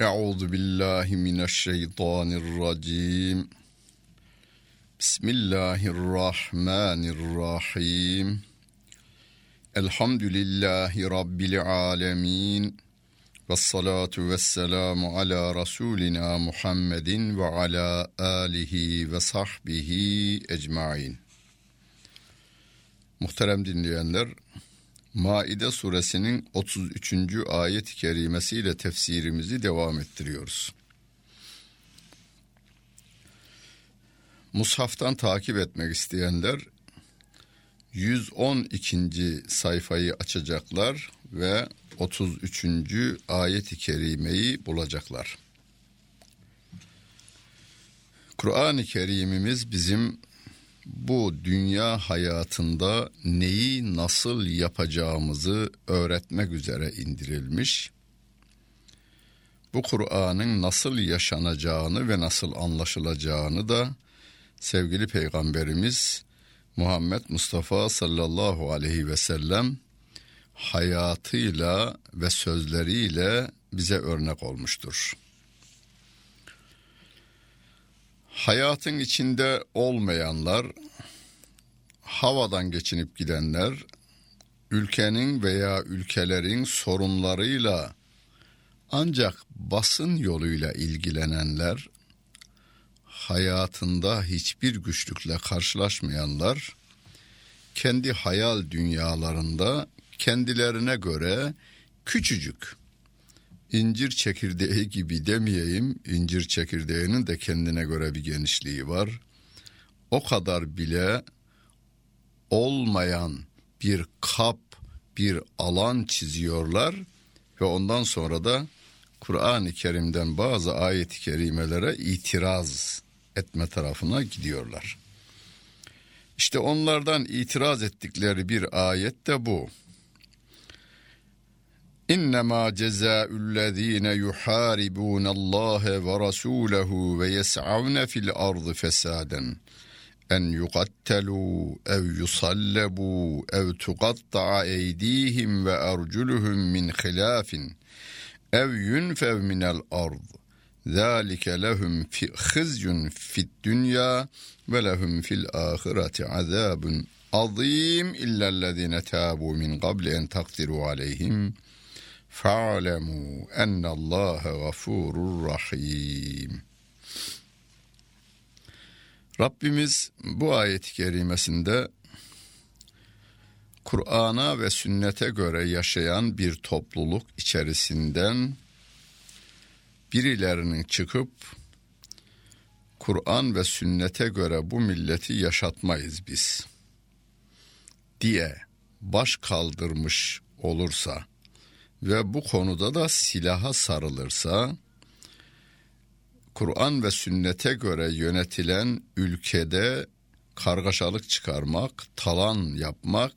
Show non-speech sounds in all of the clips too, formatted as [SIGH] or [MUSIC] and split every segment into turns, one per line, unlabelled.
Euzu billahi mineşşeytanirracim. Bismillahirrahmanirrahim. Elhamdülillahi rabbil alamin. Ves salatu vesselamu ala rasulina Muhammedin ve ala alihi ve sahbihi ecmaîn. Muhterem dinleyenler, Maide suresinin 33. ayet-i kerimesiyle tefsirimizi devam ettiriyoruz. Mushaftan takip etmek isteyenler 112. sayfayı açacaklar ve 33. ayet-i kerimeyi bulacaklar. Kur'an-ı Kerim'imiz bizim bu dünya hayatında neyi nasıl yapacağımızı öğretmek üzere indirilmiş. Bu Kur'an'ın nasıl yaşanacağını ve nasıl anlaşılacağını da sevgili peygamberimiz Muhammed Mustafa sallallahu aleyhi ve sellem hayatıyla ve sözleriyle bize örnek olmuştur. Hayatın içinde olmayanlar, havadan geçinip gidenler, ülkenin veya ülkelerin sorunlarıyla ancak basın yoluyla ilgilenenler, hayatında hiçbir güçlükle karşılaşmayanlar, kendi hayal dünyalarında kendilerine göre küçücük, incir çekirdeği gibi demeyeyim, incir çekirdeğinin de kendine göre bir genişliği var. O kadar bile olmayan bir kap, bir alan çiziyorlar ve ondan sonra da Kur'an-ı Kerim'den bazı ayet-i kerimelere itiraz etme tarafına gidiyorlar. İşte onlardan itiraz ettikleri bir ayet de bu. إنما جزاء الذين يحاربون الله ورسوله ويسعون في الأرض فسادا أن يقتلوا أو يصلبوا أو تقطع أيديهم وأرجلهم من خلاف أو ينفوا من الأرض. ذلك لهم في خزي في الدنيا ولهم في الآخرة عذاب عظيم إلا الذين تابوا من قبل أن تقدروا عليهم. Aleyhim fa'lemu ennallâhe gafurur rahim. Rabbimiz bu ayet-i kerimesinde Kur'an'a ve sünnete göre yaşayan bir topluluk içerisinden birilerinin çıkıp Kur'an ve sünnete göre bu milleti yaşatmayız biz diye baş kaldırmış olursa ve bu konuda da silaha sarılırsa Kur'an ve sünnete göre yönetilen ülkede kargaşalık çıkarmak, talan yapmak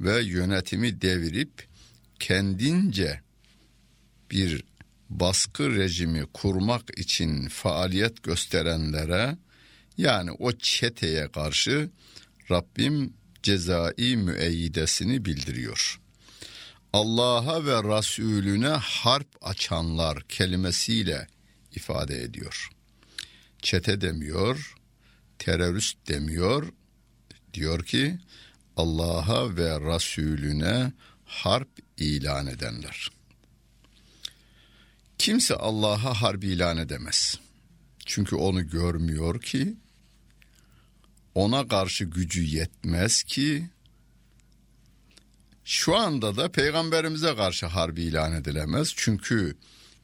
ve yönetimi devirip kendince bir baskı rejimi kurmak için faaliyet gösterenlere yani o çeteye karşı Rabbim cezai müeyyidesini bildiriyor. Allah'a ve Resulüne harp açanlar kelimesiyle ifade ediyor. Çete demiyor, terörist demiyor. Diyor ki Allah'a ve Resulüne harp ilan edenler. Kimse Allah'a harp ilan edemez. Çünkü onu görmüyor ki, ona karşı gücü yetmez ki, şu anda da peygamberimize karşı harbi ilan edilemez. Çünkü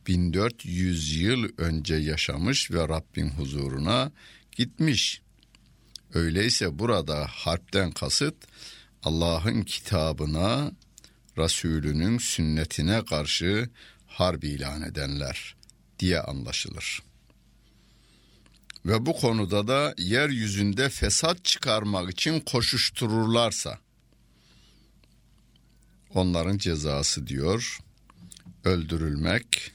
1400 yıl önce yaşamış ve Rabbin huzuruna gitmiş. Öyleyse burada harpten kasıt Allah'ın kitabına, Resulünün sünnetine karşı harbi ilan edenler diye anlaşılır. Ve bu konuda da yeryüzünde fesat çıkarmak için koşuştururlarsa onların cezası diyor öldürülmek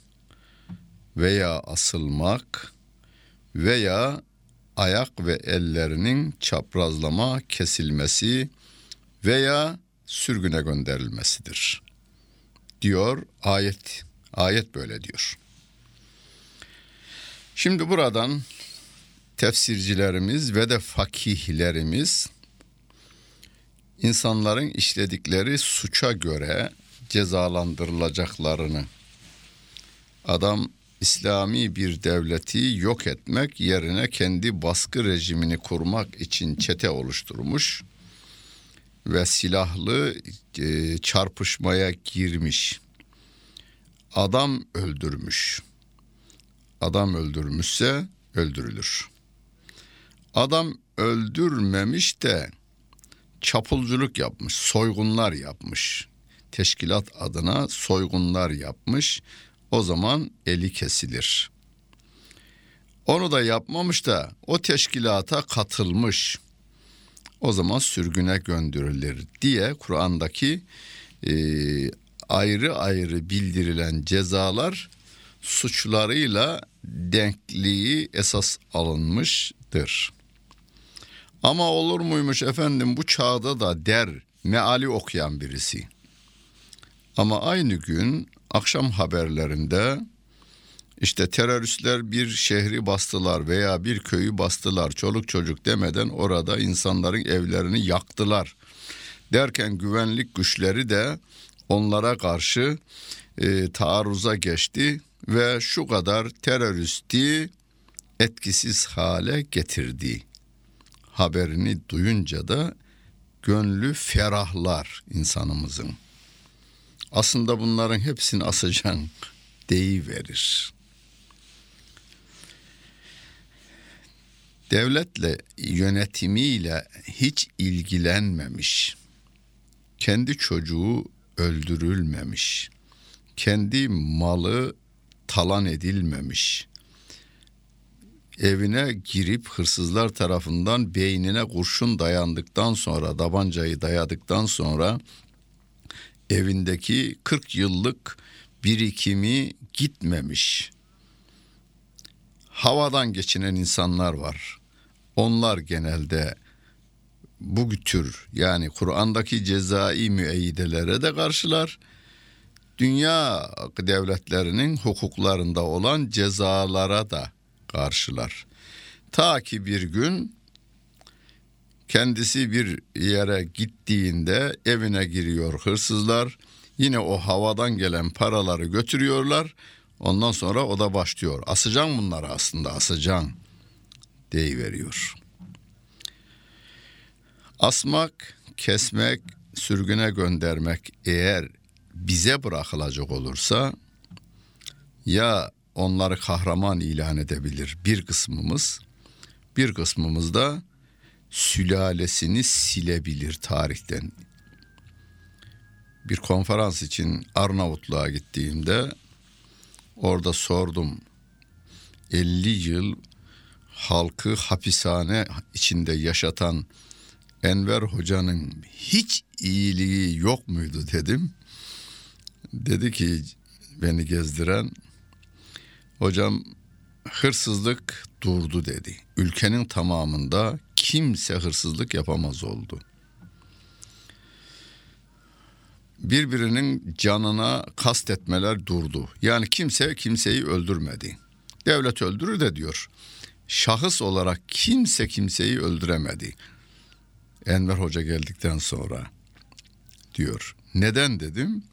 veya asılmak veya ayak ve ellerinin çaprazlama kesilmesi veya sürgüne gönderilmesidir. Diyor ayet. Ayet böyle diyor. Şimdi buradan tefsircilerimiz ve de fakihlerimiz insanların işledikleri suça göre cezalandırılacaklarını adam İslami bir devleti yok etmek yerine kendi baskı rejimini kurmak için çete oluşturmuş ve silahlı e, çarpışmaya girmiş. Adam öldürmüş. Adam öldürmüşse öldürülür. Adam öldürmemiş de çapulculuk yapmış, soygunlar yapmış. Teşkilat adına soygunlar yapmış. O zaman eli kesilir. Onu da yapmamış da o teşkilata katılmış. O zaman sürgüne gönderilir diye Kur'an'daki e, ayrı ayrı bildirilen cezalar suçlarıyla denkliği esas alınmıştır. Ama olur muymuş efendim bu çağda da der meali okuyan birisi. Ama aynı gün akşam haberlerinde işte teröristler bir şehri bastılar veya bir köyü bastılar çoluk çocuk demeden orada insanların evlerini yaktılar. Derken güvenlik güçleri de onlara karşı e, taarruza geçti ve şu kadar teröristi etkisiz hale getirdi. Haberini duyunca da gönlü ferahlar insanımızın. Aslında bunların hepsini asacan deyiverir. Devletle yönetimiyle hiç ilgilenmemiş. Kendi çocuğu öldürülmemiş. Kendi malı talan edilmemiş. Evine girip hırsızlar tarafından beynine kurşun dayandıktan sonra, tabancayı dayadıktan sonra evindeki 40 yıllık birikimi gitmemiş. Havadan geçinen insanlar var. Onlar genelde bu tür yani Kur'an'daki cezai müeyyidelere de karşılar. Dünya devletlerinin hukuklarında olan cezalara da karşılar. Ta ki bir gün kendisi bir yere gittiğinde evine giriyor hırsızlar. Yine o havadan gelen paraları götürüyorlar. Ondan sonra o da başlıyor. Asacan bunları aslında asacan deyiveriyor. Asmak, kesmek, sürgüne göndermek eğer bize bırakılacak olursa ya onları kahraman ilan edebilir bir kısmımız, bir kısmımız da sülalesini silebilir tarihten. Bir konferans için Arnavutluğa gittiğimde orada sordum. 50 yıl halkı hapishane içinde yaşatan Enver Hoca'nın hiç iyiliği yok muydu dedim. Dedi ki beni gezdiren hocam hırsızlık durdu dedi. Ülkenin tamamında kimse hırsızlık yapamaz oldu. Birbirinin canına kastetmeler durdu. Yani kimse kimseyi öldürmedi. Devlet öldürür de diyor. Şahıs olarak kimse kimseyi öldüremedi. Enver Hoca geldikten sonra diyor. Neden dedim?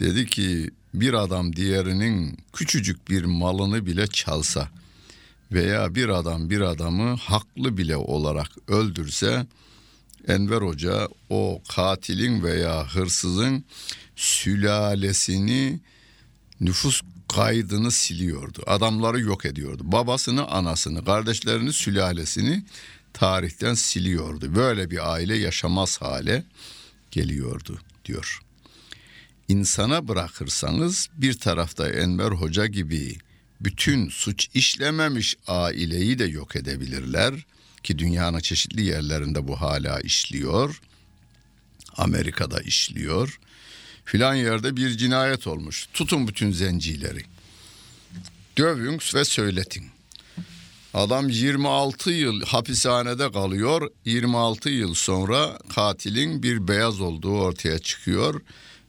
Dedi ki bir adam diğerinin küçücük bir malını bile çalsa veya bir adam bir adamı haklı bile olarak öldürse Enver Hoca o katilin veya hırsızın sülalesini nüfus kaydını siliyordu. Adamları yok ediyordu. Babasını, anasını, kardeşlerini, sülalesini tarihten siliyordu. Böyle bir aile yaşamaz hale geliyordu diyor. İnsana bırakırsanız bir tarafta Enver Hoca gibi bütün suç işlememiş aileyi de yok edebilirler ki dünyanın çeşitli yerlerinde bu hala işliyor. Amerika'da işliyor. Filan yerde bir cinayet olmuş. Tutun bütün zencileri. Dövün ve söyletin. Adam 26 yıl hapishanede kalıyor. 26 yıl sonra katilin bir beyaz olduğu ortaya çıkıyor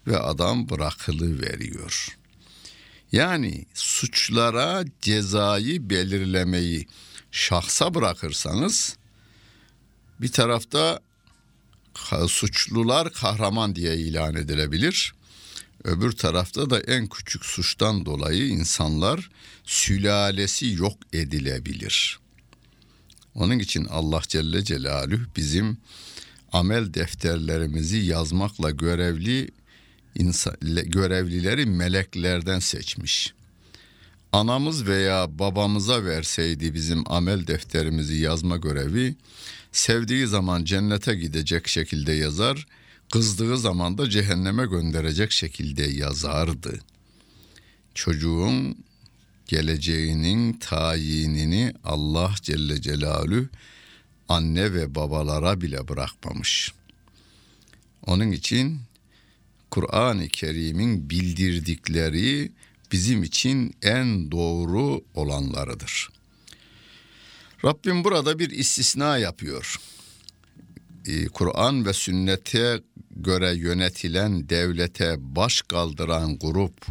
ve adam bırakılı veriyor. Yani suçlara cezayı belirlemeyi şahsa bırakırsanız bir tarafta suçlular kahraman diye ilan edilebilir. Öbür tarafta da en küçük suçtan dolayı insanlar sülalesi yok edilebilir. Onun için Allah Celle Celaluhu bizim amel defterlerimizi yazmakla görevli insan, görevlileri meleklerden seçmiş. Anamız veya babamıza verseydi bizim amel defterimizi yazma görevi, sevdiği zaman cennete gidecek şekilde yazar, kızdığı zaman da cehenneme gönderecek şekilde yazardı. Çocuğun geleceğinin tayinini Allah Celle Celaluhu anne ve babalara bile bırakmamış. Onun için Kur'an-ı Kerim'in bildirdikleri bizim için en doğru olanlarıdır. Rabbim burada bir istisna yapıyor. Ee, Kur'an ve sünnete göre yönetilen devlete baş kaldıran grup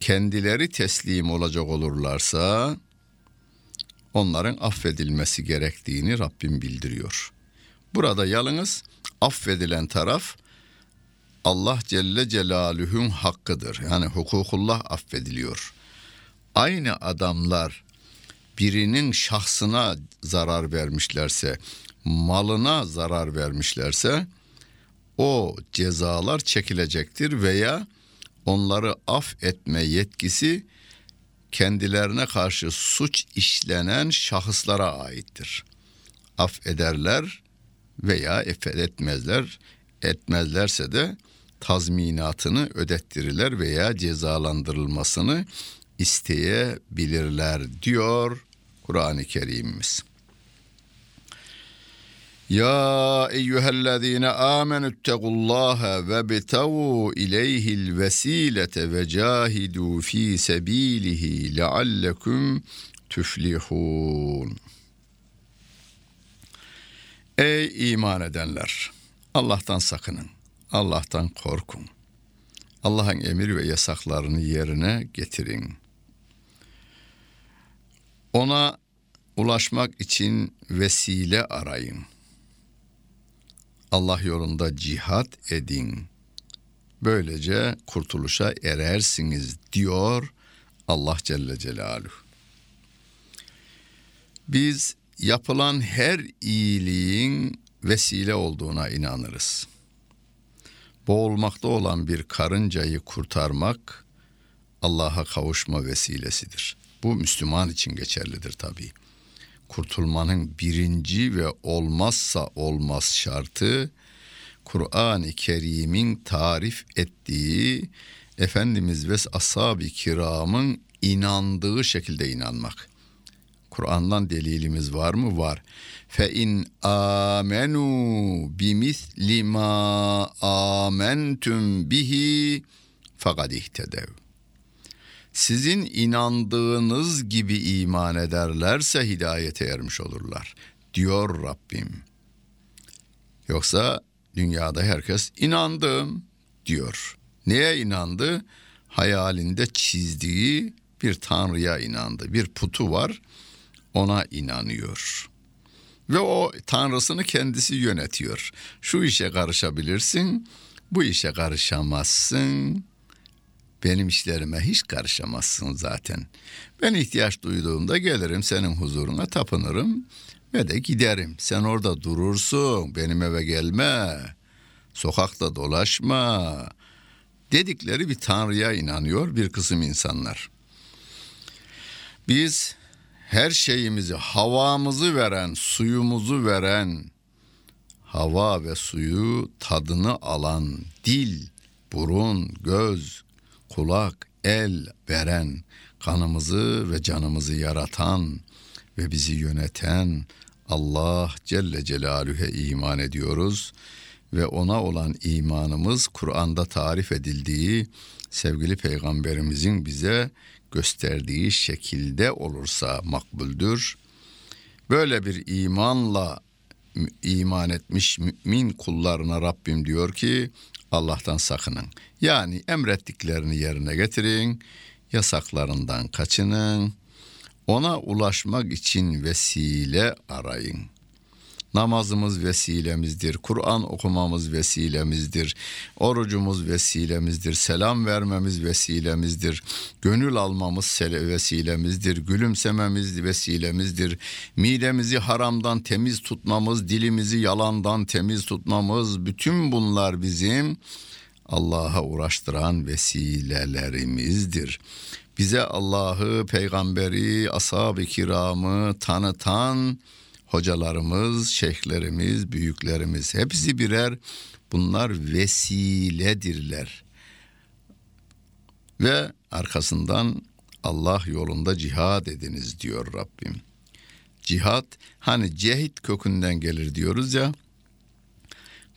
kendileri teslim olacak olurlarsa onların affedilmesi gerektiğini Rabbim bildiriyor. Burada yalnız affedilen taraf Allah Celle Celaluhu'nun hakkıdır. Yani hukukullah affediliyor. Aynı adamlar birinin şahsına zarar vermişlerse, malına zarar vermişlerse o cezalar çekilecektir veya onları af etme yetkisi kendilerine karşı suç işlenen şahıslara aittir. Af ederler veya etmezler. Etmezlerse de tazminatını ödettirirler veya cezalandırılmasını isteyebilirler diyor Kur'an-ı Kerim'imiz. Ya eyyühellezine amenü ettequllaha ve betavu ileyhil vesilete ve cahidu fi sebilihi leallekum tüflihun. Ey iman edenler! Allah'tan sakının. Allah'tan korkun. Allah'ın emir ve yasaklarını yerine getirin. Ona ulaşmak için vesile arayın. Allah yolunda cihat edin. Böylece kurtuluşa erersiniz diyor Allah Celle Celaluhu. Biz yapılan her iyiliğin vesile olduğuna inanırız boğulmakta olan bir karıncayı kurtarmak Allah'a kavuşma vesilesidir. Bu Müslüman için geçerlidir tabii. Kurtulmanın birinci ve olmazsa olmaz şartı Kur'an-ı Kerim'in tarif ettiği Efendimiz ve ashab-ı kiramın inandığı şekilde inanmak. Kur'an'dan delilimiz var mı? Var. Fe in amenu bimisli ma amentum bihi fakat ihtedev. Sizin inandığınız gibi iman ederlerse hidayete ermiş olurlar diyor Rabbim. Yoksa dünyada herkes inandım diyor. Neye inandı? Hayalinde çizdiği bir tanrıya inandı. Bir putu var ona inanıyor. Ve o tanrısını kendisi yönetiyor. Şu işe karışabilirsin, bu işe karışamazsın. Benim işlerime hiç karışamazsın zaten. Ben ihtiyaç duyduğumda gelirim senin huzuruna tapınırım ve de giderim. Sen orada durursun, benim eve gelme, sokakta dolaşma dedikleri bir tanrıya inanıyor bir kısım insanlar. Biz her şeyimizi, havamızı veren, suyumuzu veren, hava ve suyu tadını alan, dil, burun, göz, kulak, el veren, kanımızı ve canımızı yaratan ve bizi yöneten Allah Celle Celaluhu'ya iman ediyoruz ve ona olan imanımız Kur'an'da tarif edildiği sevgili peygamberimizin bize gösterdiği şekilde olursa makbuldür. Böyle bir imanla iman etmiş mümin kullarına Rabbim diyor ki Allah'tan sakının. Yani emrettiklerini yerine getirin, yasaklarından kaçının. Ona ulaşmak için vesile arayın. Namazımız vesilemizdir, Kur'an okumamız vesilemizdir, orucumuz vesilemizdir, selam vermemiz vesilemizdir, gönül almamız vesilemizdir, gülümsememiz vesilemizdir, midemizi haramdan temiz tutmamız, dilimizi yalandan temiz tutmamız, bütün bunlar bizim Allah'a uğraştıran vesilelerimizdir. Bize Allah'ı, peygamberi, ashab-ı kiramı tanıtan hocalarımız, şeyhlerimiz, büyüklerimiz hepsi birer bunlar vesiledirler. Ve arkasından Allah yolunda cihad ediniz diyor Rabbim. Cihad hani cehit kökünden gelir diyoruz ya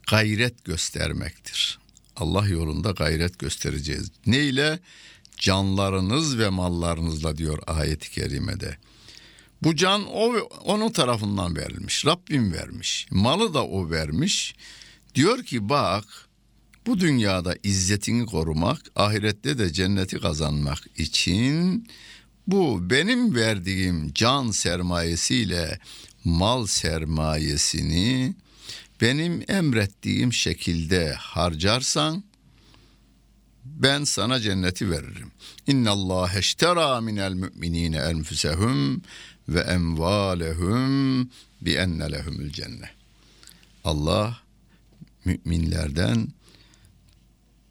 gayret göstermektir. Allah yolunda gayret göstereceğiz. Ne ile? Canlarınız ve mallarınızla diyor ayet-i kerimede. Bu can o onun tarafından verilmiş. Rabbim vermiş. Malı da o vermiş. Diyor ki bak bu dünyada izzetini korumak, ahirette de cenneti kazanmak için bu benim verdiğim can sermayesiyle mal sermayesini benim emrettiğim şekilde harcarsan ben sana cenneti veririm. İnna Allah eştera minel müminine enfusehum ve emvalehum bi enne lehumul cennet. Allah müminlerden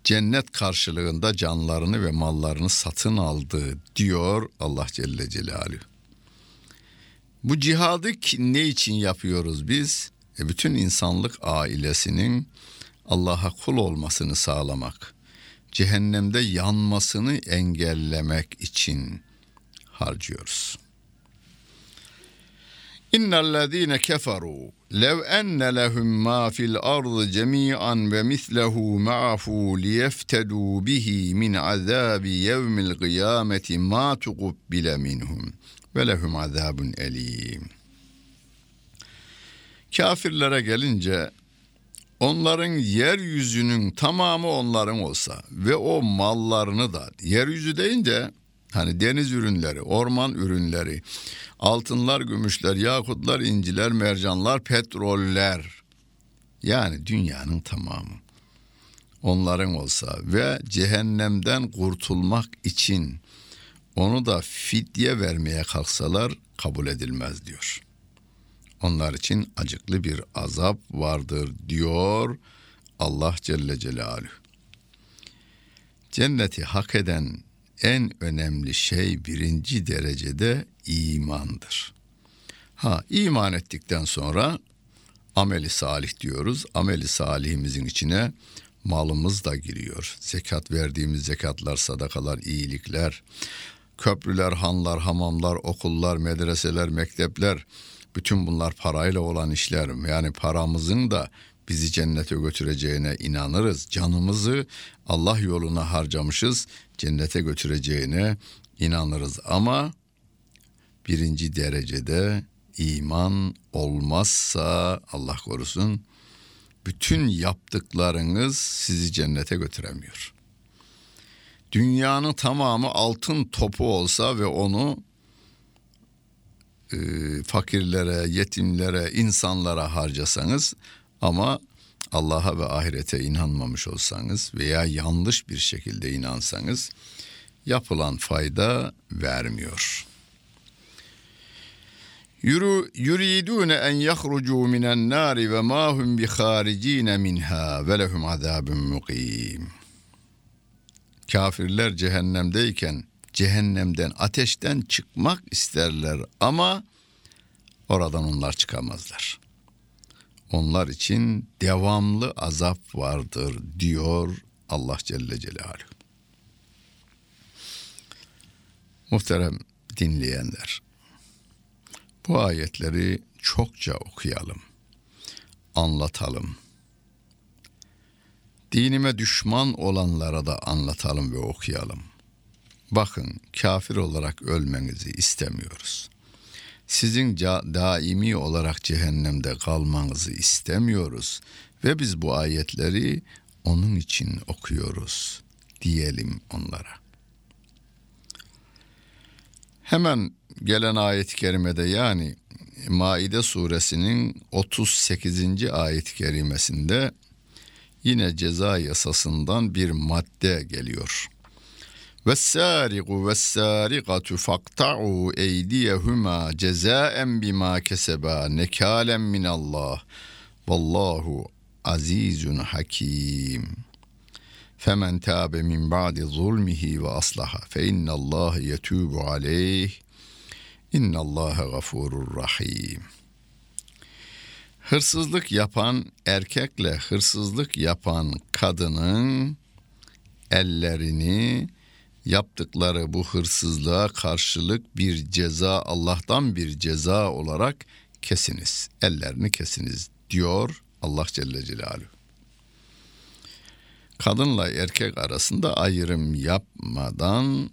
cennet karşılığında canlarını ve mallarını satın aldı diyor Allah Celle Celaluhu. Bu cihadı ne için yapıyoruz biz? E bütün insanlık ailesinin Allah'a kul olmasını sağlamak, cehennemde yanmasını engellemek için harcıyoruz. İnnellezîne keferû lev enne lehum mâ fil ardı cemî'an ve mislehu ma'ahu liyeftedû bihi min azâbi yevmil kıyâmeti mâ tukubbile minhum ve lehum azâbun. Kafirlere gelince onların yeryüzünün tamamı onların olsa ve o mallarını da yeryüzü deyince hani deniz ürünleri, orman ürünleri, altınlar, gümüşler, yakutlar, inciler, mercanlar, petroller. Yani dünyanın tamamı. Onların olsa ve cehennemden kurtulmak için onu da fidye vermeye kalksalar kabul edilmez diyor. Onlar için acıklı bir azap vardır diyor Allah Celle Celaluhu. Cenneti hak eden en önemli şey birinci derecede imandır. Ha iman ettikten sonra ameli salih diyoruz. Ameli salihimizin içine malımız da giriyor. Zekat verdiğimiz zekatlar, sadakalar, iyilikler, köprüler, hanlar, hamamlar, okullar, medreseler, mektepler, bütün bunlar parayla olan işler. Yani paramızın da bizi cennete götüreceğine inanırız. Canımızı Allah yoluna harcamışız, cennete götüreceğine inanırız. Ama birinci derecede iman olmazsa Allah korusun bütün yaptıklarınız sizi cennete götüremiyor. Dünyanın tamamı altın topu olsa ve onu e, fakirlere, yetimlere, insanlara harcasanız ama Allah'a ve ahirete inanmamış olsanız veya yanlış bir şekilde inansanız yapılan fayda vermiyor. Yuru yuridun en yahrucu minen nari ve ma hum bi haricin minha ve lehum azabun muqim. Kafirler cehennemdeyken cehennemden, ateşten çıkmak isterler ama oradan onlar çıkamazlar. Onlar için devamlı azap vardır diyor Allah Celle Celaluhu. Muhterem dinleyenler, bu ayetleri çokça okuyalım, anlatalım. Dinime düşman olanlara da anlatalım ve okuyalım.'' Bakın kafir olarak ölmenizi istemiyoruz. Sizin daimi olarak cehennemde kalmanızı istemiyoruz ve biz bu ayetleri onun için okuyoruz diyelim onlara. Hemen gelen ayet-i kerimede yani Maide suresinin 38. ayet-i kerimesinde yine ceza yasasından bir madde geliyor. Vessariqu vessariqatu faqta'u eydiyehuma cezaen bima keseba nekalen min Allah. Vallahu azizun hakim. Femen tabe min ba'di zulmihi ve aslaha fe innallaha yetubu aleyh. İnnallaha gafurur rahim. Hırsızlık yapan erkekle hırsızlık yapan kadının ellerini yaptıkları bu hırsızlığa karşılık bir ceza Allah'tan bir ceza olarak kesiniz. Ellerini kesiniz diyor Allah Celle Celaluhu. Kadınla erkek arasında ayrım yapmadan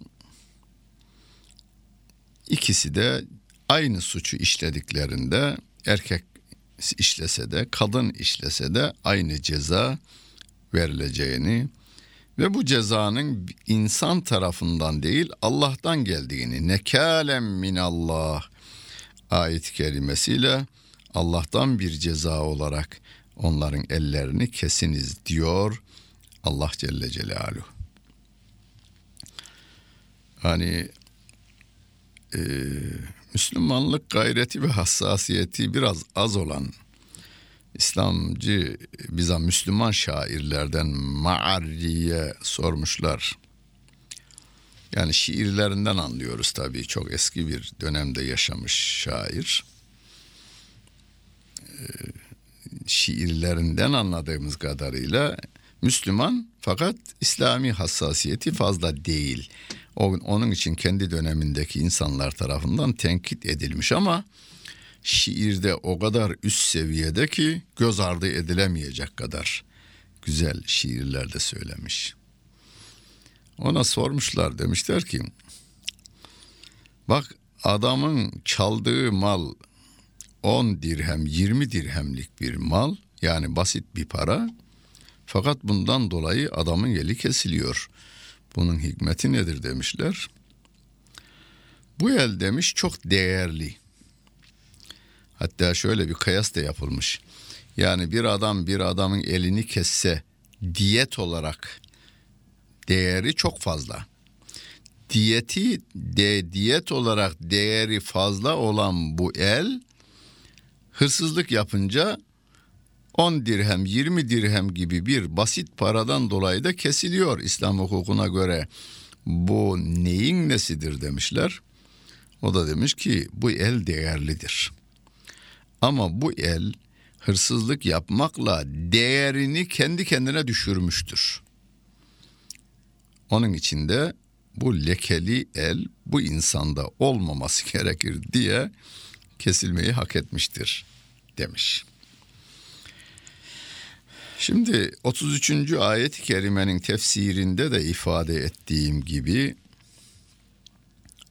ikisi de aynı suçu işlediklerinde erkek işlese de kadın işlese de aynı ceza verileceğini ve bu cezanın insan tarafından değil Allah'tan geldiğini nekalem minallah ayet kelimesiyle Allah'tan bir ceza olarak onların ellerini kesiniz diyor Allah Celle Celaluhu. Hani e, Müslümanlık gayreti ve hassasiyeti biraz az olan İslamcı bize Müslüman şairlerden Ma'arri'ye sormuşlar. Yani şiirlerinden anlıyoruz tabii. Çok eski bir dönemde yaşamış şair. Ee, şiirlerinden anladığımız kadarıyla Müslüman fakat İslami hassasiyeti fazla değil. Onun için kendi dönemindeki insanlar tarafından tenkit edilmiş ama şiirde o kadar üst seviyede ki göz ardı edilemeyecek kadar güzel şiirlerde söylemiş. Ona sormuşlar demişler ki bak adamın çaldığı mal 10 dirhem 20 dirhemlik bir mal yani basit bir para fakat bundan dolayı adamın eli kesiliyor. Bunun hikmeti nedir demişler. Bu el demiş çok değerli. Hatta şöyle bir kıyas da yapılmış. Yani bir adam bir adamın elini kesse diyet olarak değeri çok fazla. Diyeti de diyet olarak değeri fazla olan bu el hırsızlık yapınca 10 dirhem 20 dirhem gibi bir basit paradan dolayı da kesiliyor İslam hukukuna göre. Bu neyin nesidir demişler. O da demiş ki bu el değerlidir. Ama bu el hırsızlık yapmakla değerini kendi kendine düşürmüştür. Onun için de bu lekeli el bu insanda olmaması [LAUGHS] gerekir diye kesilmeyi hak etmiştir demiş. Şimdi 33. ayet-i kerimenin tefsirinde de ifade ettiğim gibi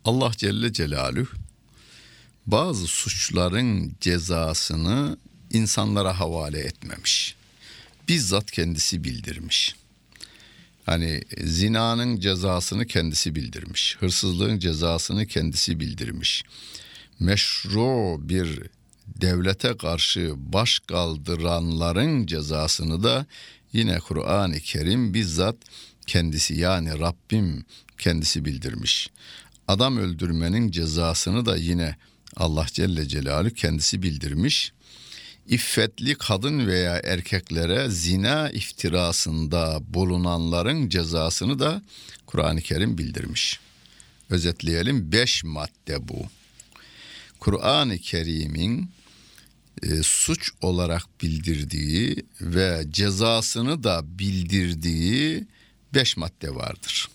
Allah Celle Celaluhu bazı suçların cezasını insanlara havale etmemiş. Bizzat kendisi bildirmiş. Hani zinanın cezasını kendisi bildirmiş. Hırsızlığın cezasını kendisi bildirmiş. Meşru bir devlete karşı baş kaldıranların cezasını da yine Kur'an-ı Kerim bizzat kendisi yani Rabbim kendisi bildirmiş. Adam öldürmenin cezasını da yine Allah Celle Celaluhu kendisi bildirmiş. İffetli kadın veya erkeklere zina iftirasında bulunanların cezasını da Kur'an-ı Kerim bildirmiş. Özetleyelim beş madde bu. Kur'an-ı Kerim'in e, suç olarak bildirdiği ve cezasını da bildirdiği beş madde vardır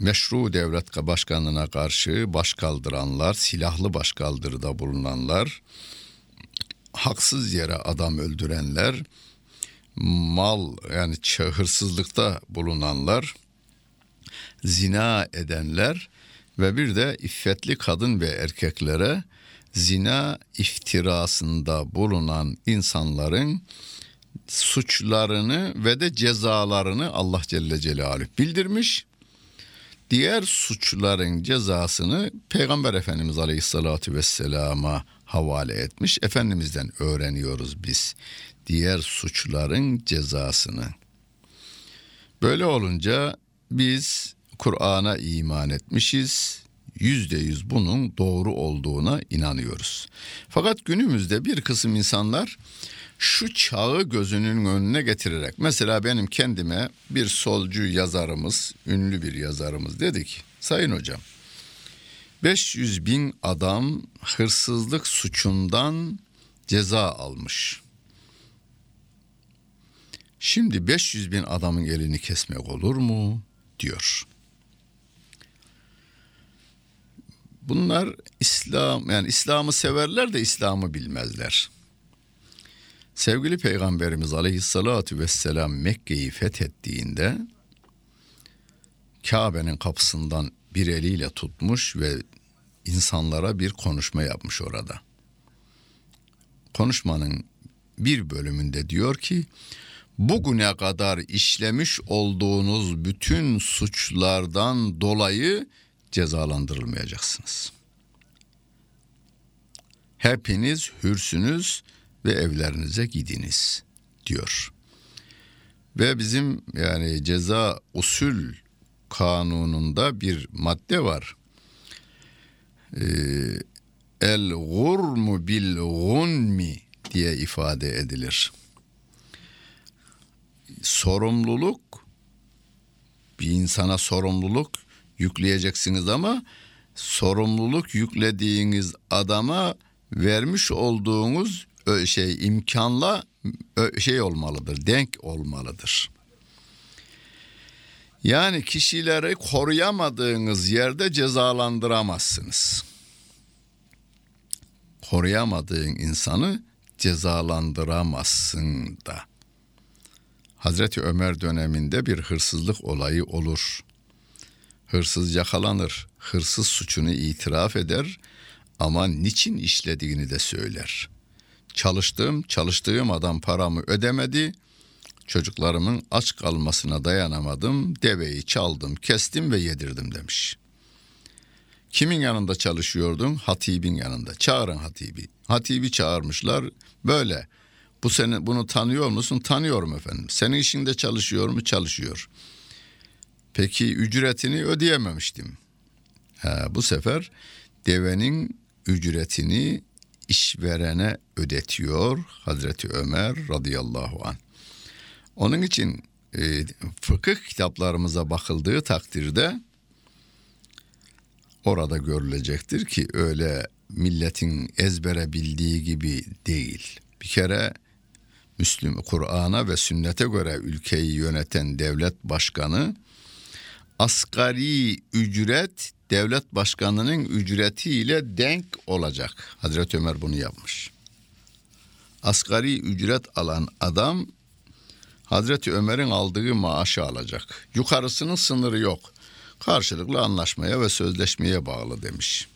meşru devlet başkanına karşı baş kaldıranlar, silahlı baş kaldırıda bulunanlar, haksız yere adam öldürenler, mal yani hırsızlıkta bulunanlar, zina edenler ve bir de iffetli kadın ve erkeklere zina iftirasında bulunan insanların suçlarını ve de cezalarını Allah Celle Celaluhu bildirmiş diğer suçların cezasını Peygamber Efendimiz Aleyhisselatü Vesselam'a havale etmiş. Efendimiz'den öğreniyoruz biz diğer suçların cezasını. Böyle olunca biz Kur'an'a iman etmişiz. Yüzde yüz bunun doğru olduğuna inanıyoruz. Fakat günümüzde bir kısım insanlar şu çağı gözünün önüne getirerek mesela benim kendime bir solcu yazarımız, ünlü bir yazarımız dedik. Sayın hocam 500 bin adam hırsızlık suçundan ceza almış. Şimdi 500 bin adamın elini kesmek olur mu? diyor. Bunlar İslam yani İslam'ı severler de İslam'ı bilmezler. Sevgili Peygamberimiz Aleyhisselatü Vesselam Mekke'yi fethettiğinde Kabe'nin kapısından bir eliyle tutmuş ve insanlara bir konuşma yapmış orada. Konuşmanın bir bölümünde diyor ki bugüne kadar işlemiş olduğunuz bütün suçlardan dolayı cezalandırılmayacaksınız. Hepiniz hürsünüz ve evlerinize gidiniz diyor. Ve bizim yani ceza usul kanununda bir madde var. Ee, El gurmu bil gunmi diye ifade edilir. Sorumluluk bir insana sorumluluk yükleyeceksiniz ama sorumluluk yüklediğiniz adama vermiş olduğunuz şey imkanla şey olmalıdır, denk olmalıdır. Yani kişileri koruyamadığınız yerde cezalandıramazsınız. Koruyamadığın insanı cezalandıramazsın da. Hazreti Ömer döneminde bir hırsızlık olayı olur. Hırsız yakalanır, hırsız suçunu itiraf eder ama niçin işlediğini de söyler. Çalıştığım, çalıştığım adam paramı ödemedi. Çocuklarımın aç kalmasına dayanamadım. Deveyi çaldım, kestim ve yedirdim demiş. Kimin yanında çalışıyordun? Hatibin yanında. Çağırın hatibi. Hatibi çağırmışlar. Böyle. Bu seni bunu tanıyor musun? Tanıyorum efendim. Senin işinde çalışıyor mu? Çalışıyor. Peki ücretini ödeyememiştim. Ha, bu sefer devenin ücretini işverene ödetiyor Hazreti Ömer radıyallahu an. Onun için e, fıkıh kitaplarımıza bakıldığı takdirde orada görülecektir ki öyle milletin ezbere bildiği gibi değil. Bir kere Müslüm Kur'an'a ve sünnete göre ülkeyi yöneten devlet başkanı asgari ücret devlet başkanının ücretiyle denk olacak. Hazreti Ömer bunu yapmış. Asgari ücret alan adam Hazreti Ömer'in aldığı maaşı alacak. Yukarısının sınırı yok. Karşılıklı anlaşmaya ve sözleşmeye bağlı demiş.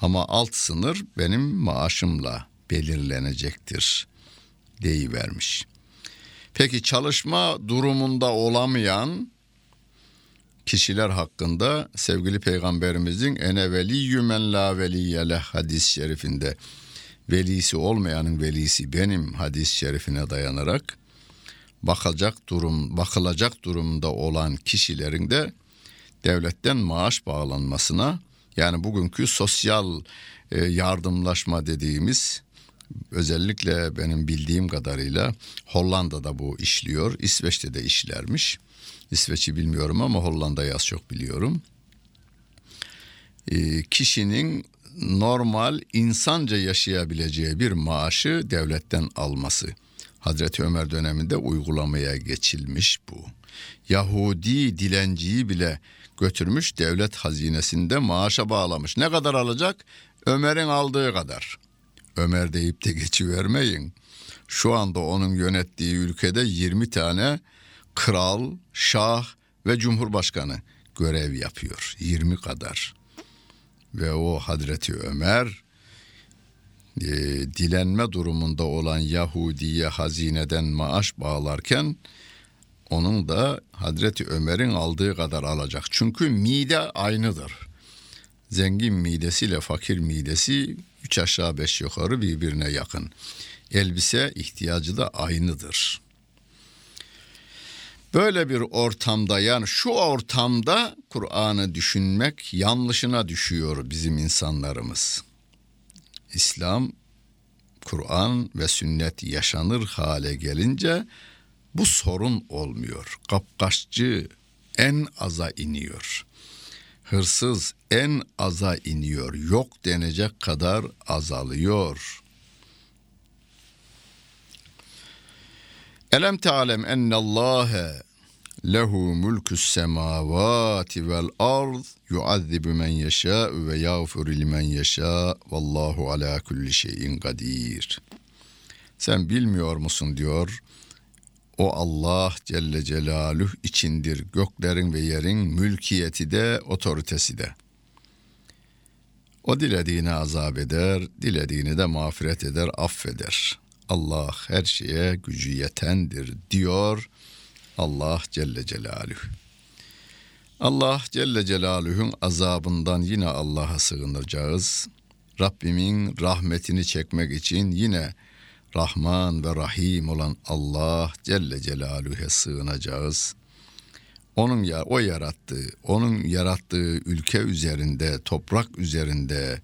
Ama alt sınır benim maaşımla belirlenecektir deyivermiş. Peki çalışma durumunda olamayan kişiler hakkında sevgili peygamberimizin ene veliyyü men la veliyye hadis-i şerifinde velisi olmayanın velisi benim hadis-i şerifine dayanarak bakacak durum bakılacak durumda olan kişilerin de devletten maaş bağlanmasına yani bugünkü sosyal e, yardımlaşma dediğimiz özellikle benim bildiğim kadarıyla Hollanda'da bu işliyor, İsveç'te de işlermiş. İsveç'i bilmiyorum ama Hollanda'yı az çok biliyorum. E, kişinin normal insanca yaşayabileceği bir maaşı devletten alması. Hazreti Ömer döneminde uygulamaya geçilmiş bu. Yahudi dilenciyi bile götürmüş devlet hazinesinde maaşa bağlamış. Ne kadar alacak? Ömer'in aldığı kadar. Ömer deyip de geçivermeyin. Şu anda onun yönettiği ülkede 20 tane kral, şah ve cumhurbaşkanı görev yapıyor. 20 kadar. Ve o Hazreti Ömer e, dilenme durumunda olan Yahudiye hazineden maaş bağlarken onun da Hazreti Ömer'in aldığı kadar alacak. Çünkü mide aynıdır. Zengin midesiyle fakir midesi üç aşağı beş yukarı birbirine yakın. Elbise ihtiyacı da aynıdır. Böyle bir ortamda yani şu ortamda Kur'an'ı düşünmek yanlışına düşüyor bizim insanlarımız. İslam, Kur'an ve sünnet yaşanır hale gelince bu sorun olmuyor. Kapkaççı en aza iniyor. Hırsız en aza iniyor. Yok denecek kadar azalıyor. Elem te'alem ennallâhe lehu mulkus semavati vel ard yuazzibu men yeşâ ve yağfiru limen yeşâ vallahu ala kulli şeyin kadir. Sen bilmiyor musun diyor. O Allah Celle Celaluhu içindir göklerin ve yerin mülkiyeti de otoritesi de. O dilediğini azap eder, dilediğini de mağfiret eder, affeder. Allah her şeye gücü yetendir diyor Allah Celle Celaluhu. Allah Celle Celaluhu'nun azabından yine Allah'a sığınacağız. Rabbimin rahmetini çekmek için yine Rahman ve Rahim olan Allah Celle Celaluhu'ya sığınacağız. Onun ya o yarattığı, onun yarattığı ülke üzerinde, toprak üzerinde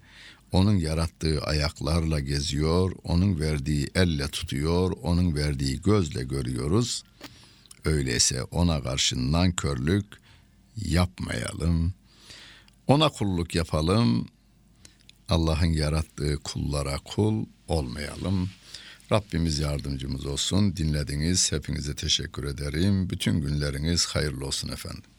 onun yarattığı ayaklarla geziyor, onun verdiği elle tutuyor, onun verdiği gözle görüyoruz. Öyleyse ona karşı nankörlük yapmayalım. Ona kulluk yapalım. Allah'ın yarattığı kullara kul olmayalım. Rabbimiz yardımcımız olsun. Dinlediniz. Hepinize teşekkür ederim. Bütün günleriniz hayırlı olsun efendim.